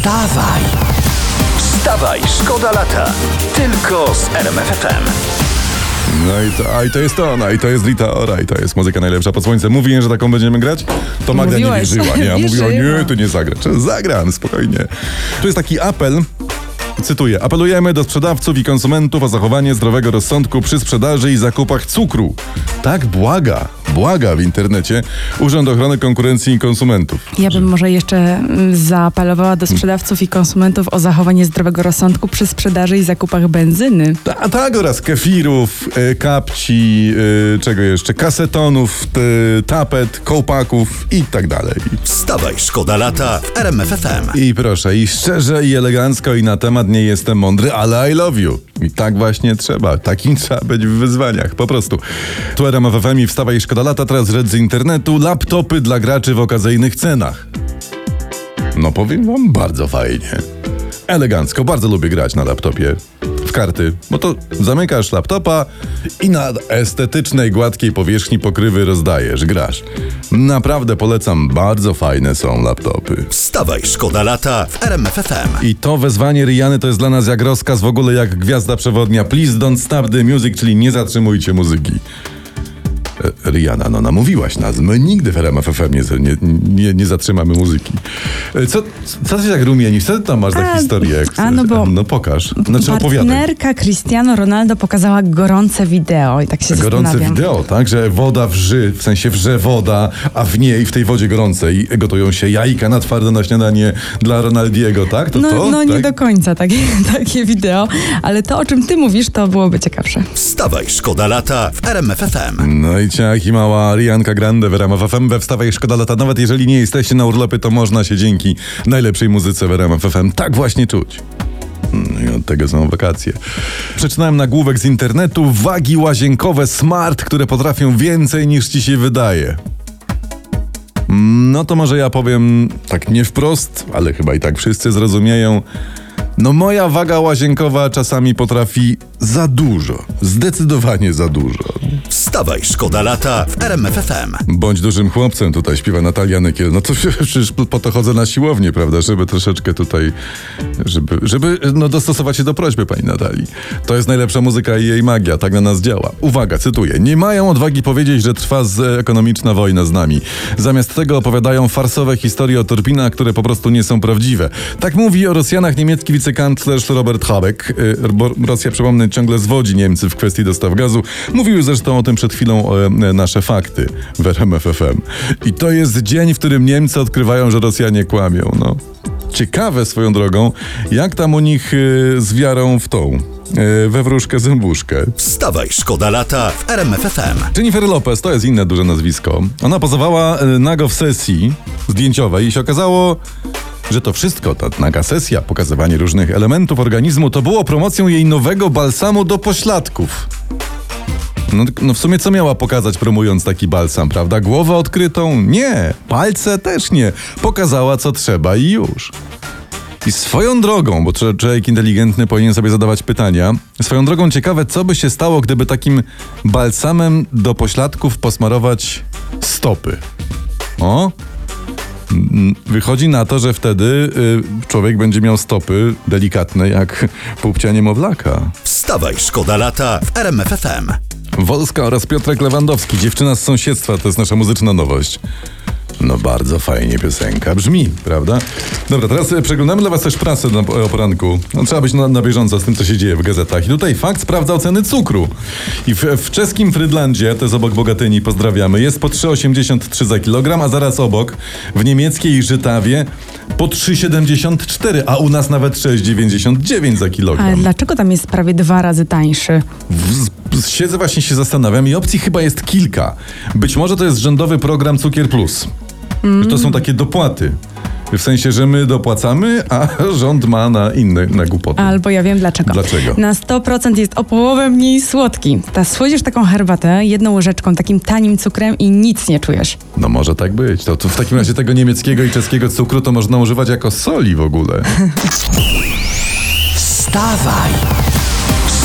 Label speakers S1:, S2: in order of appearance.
S1: Wstawaj! Wstawaj, szkoda lata. Tylko z RMFFM.
S2: No i to, a i to jest to, no i to jest Rita Ora i to jest muzyka najlepsza pod słońcem. Mówiłem, że taką będziemy grać? To Magda nie
S3: Mówiłeś.
S2: wierzyła, nie? A mówiła, nie, tu nie zagra. Zagram, spokojnie. Tu jest taki apel, cytuję, apelujemy do sprzedawców i konsumentów o zachowanie zdrowego rozsądku przy sprzedaży i zakupach cukru. Tak błaga, błaga w internecie Urząd Ochrony Konkurencji i Konsumentów.
S3: Ja bym może jeszcze mm, zaapelowała do sprzedawców i konsumentów o zachowanie zdrowego rozsądku przy sprzedaży i zakupach benzyny.
S2: A tak oraz kefirów, e, kapci, e, czego jeszcze, kasetonów, e, tapet, kołpaków i tak dalej.
S1: Wstawaj, szkoda lata w RMFFM.
S2: I proszę, i szczerze, i elegancko, i na temat nie jestem mądry, ale I love you. I tak właśnie trzeba. Takim trzeba być w wyzwaniach, po prostu. Tu RMF FM i wstawa i szkoda lata, teraz rzecz z internetu, laptopy dla graczy w okazyjnych cenach. No powiem wam, bardzo fajnie. Elegancko, bardzo lubię grać na laptopie. W karty, bo to zamykasz laptopa i na estetycznej, gładkiej powierzchni pokrywy rozdajesz, grasz. Naprawdę polecam, bardzo fajne są laptopy.
S1: Wstawaj, szkoda lata w RMFFM.
S2: I to wezwanie Riany to jest dla nas jak rozkaz w ogóle jak gwiazda przewodnia. Please don't stop the music, czyli nie zatrzymujcie muzyki. Rihanna, no namówiłaś nas. My nigdy w RMFFM nie, nie, nie, nie zatrzymamy muzyki. E, Co, co ty się tak rumienisz? Co ty tam masz za
S3: A,
S2: historię? Jak
S3: a, no bo-
S2: no pokaż. Znaczy opowiadaj.
S3: Partnerka Cristiano Ronaldo pokazała gorące wideo i tak się
S2: Gorące wideo, tak? Że woda wrzy, w sensie wrze woda, a w niej, w tej wodzie gorącej gotują się jajka na twardo na śniadanie dla Ronaldiego, tak? To
S3: No,
S2: to?
S3: no nie
S2: tak?
S3: do końca takie, takie wideo, ale to o czym ty mówisz, to byłoby ciekawsze.
S1: Wstawaj, szkoda lata w RMFFM.
S2: No i ciach i mała Rianka Grande w RMF FM we Wstawaj Szkoda Lata. Nawet jeżeli nie jesteście na urlopie, to można się dzięki najlepszej muzyce w RMF FM tak właśnie czuć. No i od tego są wakacje. Przeczytałem nagłówek z internetu. Wagi łazienkowe smart, które potrafią więcej niż ci się wydaje. No to może ja powiem tak nie wprost, ale chyba i tak wszyscy zrozumieją. No moja waga łazienkowa czasami potrafi za dużo. Zdecydowanie za dużo.
S1: Wstawaj, szkoda lata w RMFFM.
S2: Bądź dużym chłopcem, tutaj śpiewa Natalia Nykiel. No to przecież po to chodzę na siłownię, prawda, żeby troszeczkę tutaj, żeby, żeby no, dostosować się do prośby pani Natalii. To jest najlepsza muzyka i jej magia, tak na nas działa. Uwaga, cytuję. Nie mają odwagi powiedzieć, że trwa ekonomiczna wojna z nami. Zamiast tego opowiadają farsowe historie o turbinach, które po prostu nie są prawdziwe. Tak mówi o Rosjanach niemiecki wicekanclerz Robert Habeck. Y, Rosja, przypomnę, ciągle zwodzi Niemcy w kwestii dostaw gazu. Mówiły zresztą o tym przed chwilą e, nasze fakty w RMFFM. I to jest dzień, w którym Niemcy odkrywają, że Rosjanie kłamią. No. Ciekawe swoją drogą, jak tam u nich y, z wiarą w tą, y, we wróżkę zębuszkę.
S1: Wstawaj, szkoda lata w RMFFM.
S2: Jennifer Lopez to jest inne duże nazwisko. Ona pozowała e, nago w sesji zdjęciowej i się okazało, że to wszystko, ta naga sesja, pokazywanie różnych elementów organizmu, to było promocją jej nowego balsamu do pośladków. No, no w sumie co miała pokazać promując taki balsam, prawda? Głowę odkrytą? Nie. Palce też nie. Pokazała co trzeba i już. I swoją drogą, bo czł- człowiek inteligentny powinien sobie zadawać pytania, swoją drogą ciekawe, co by się stało, gdyby takim balsamem do pośladków posmarować stopy. O? Wychodzi na to, że wtedy y, człowiek będzie miał stopy delikatne jak pupcia niemowlaka.
S1: Wstawaj, szkoda lata w RMFFM.
S2: Wolska oraz Piotrek Lewandowski, dziewczyna z sąsiedztwa, to jest nasza muzyczna nowość. No bardzo fajnie piosenka brzmi, prawda? Dobra, teraz e, przeglądamy dla was też prasę na, o poranku. No, trzeba być na, na bieżąco z tym, co się dzieje w gazetach. I tutaj fakt sprawdza oceny cukru. I w, w czeskim Frydlandzie, to jest obok Bogatyni, pozdrawiamy, jest po 3,83 za kilogram, a zaraz obok w niemieckiej Żytawie po 3,74, a u nas nawet 6,99 za kilogram.
S3: Ale dlaczego tam jest prawie dwa razy tańszy?
S2: W- Siedzę właśnie się zastanawiam i opcji chyba jest kilka. Być może to jest rządowy program Cukier Plus. Że To są takie dopłaty. W sensie, że my dopłacamy, a rząd ma na inne, na głupoty.
S3: Albo ja wiem dlaczego.
S2: Dlaczego?
S3: Na 100% jest o połowę mniej słodki. Ta słodzisz taką herbatę jedną łyżeczką, takim tanim cukrem i nic nie czujesz.
S2: No może tak być. To, to w takim razie tego niemieckiego i czeskiego cukru to można używać jako soli w ogóle.
S1: Wstawaj!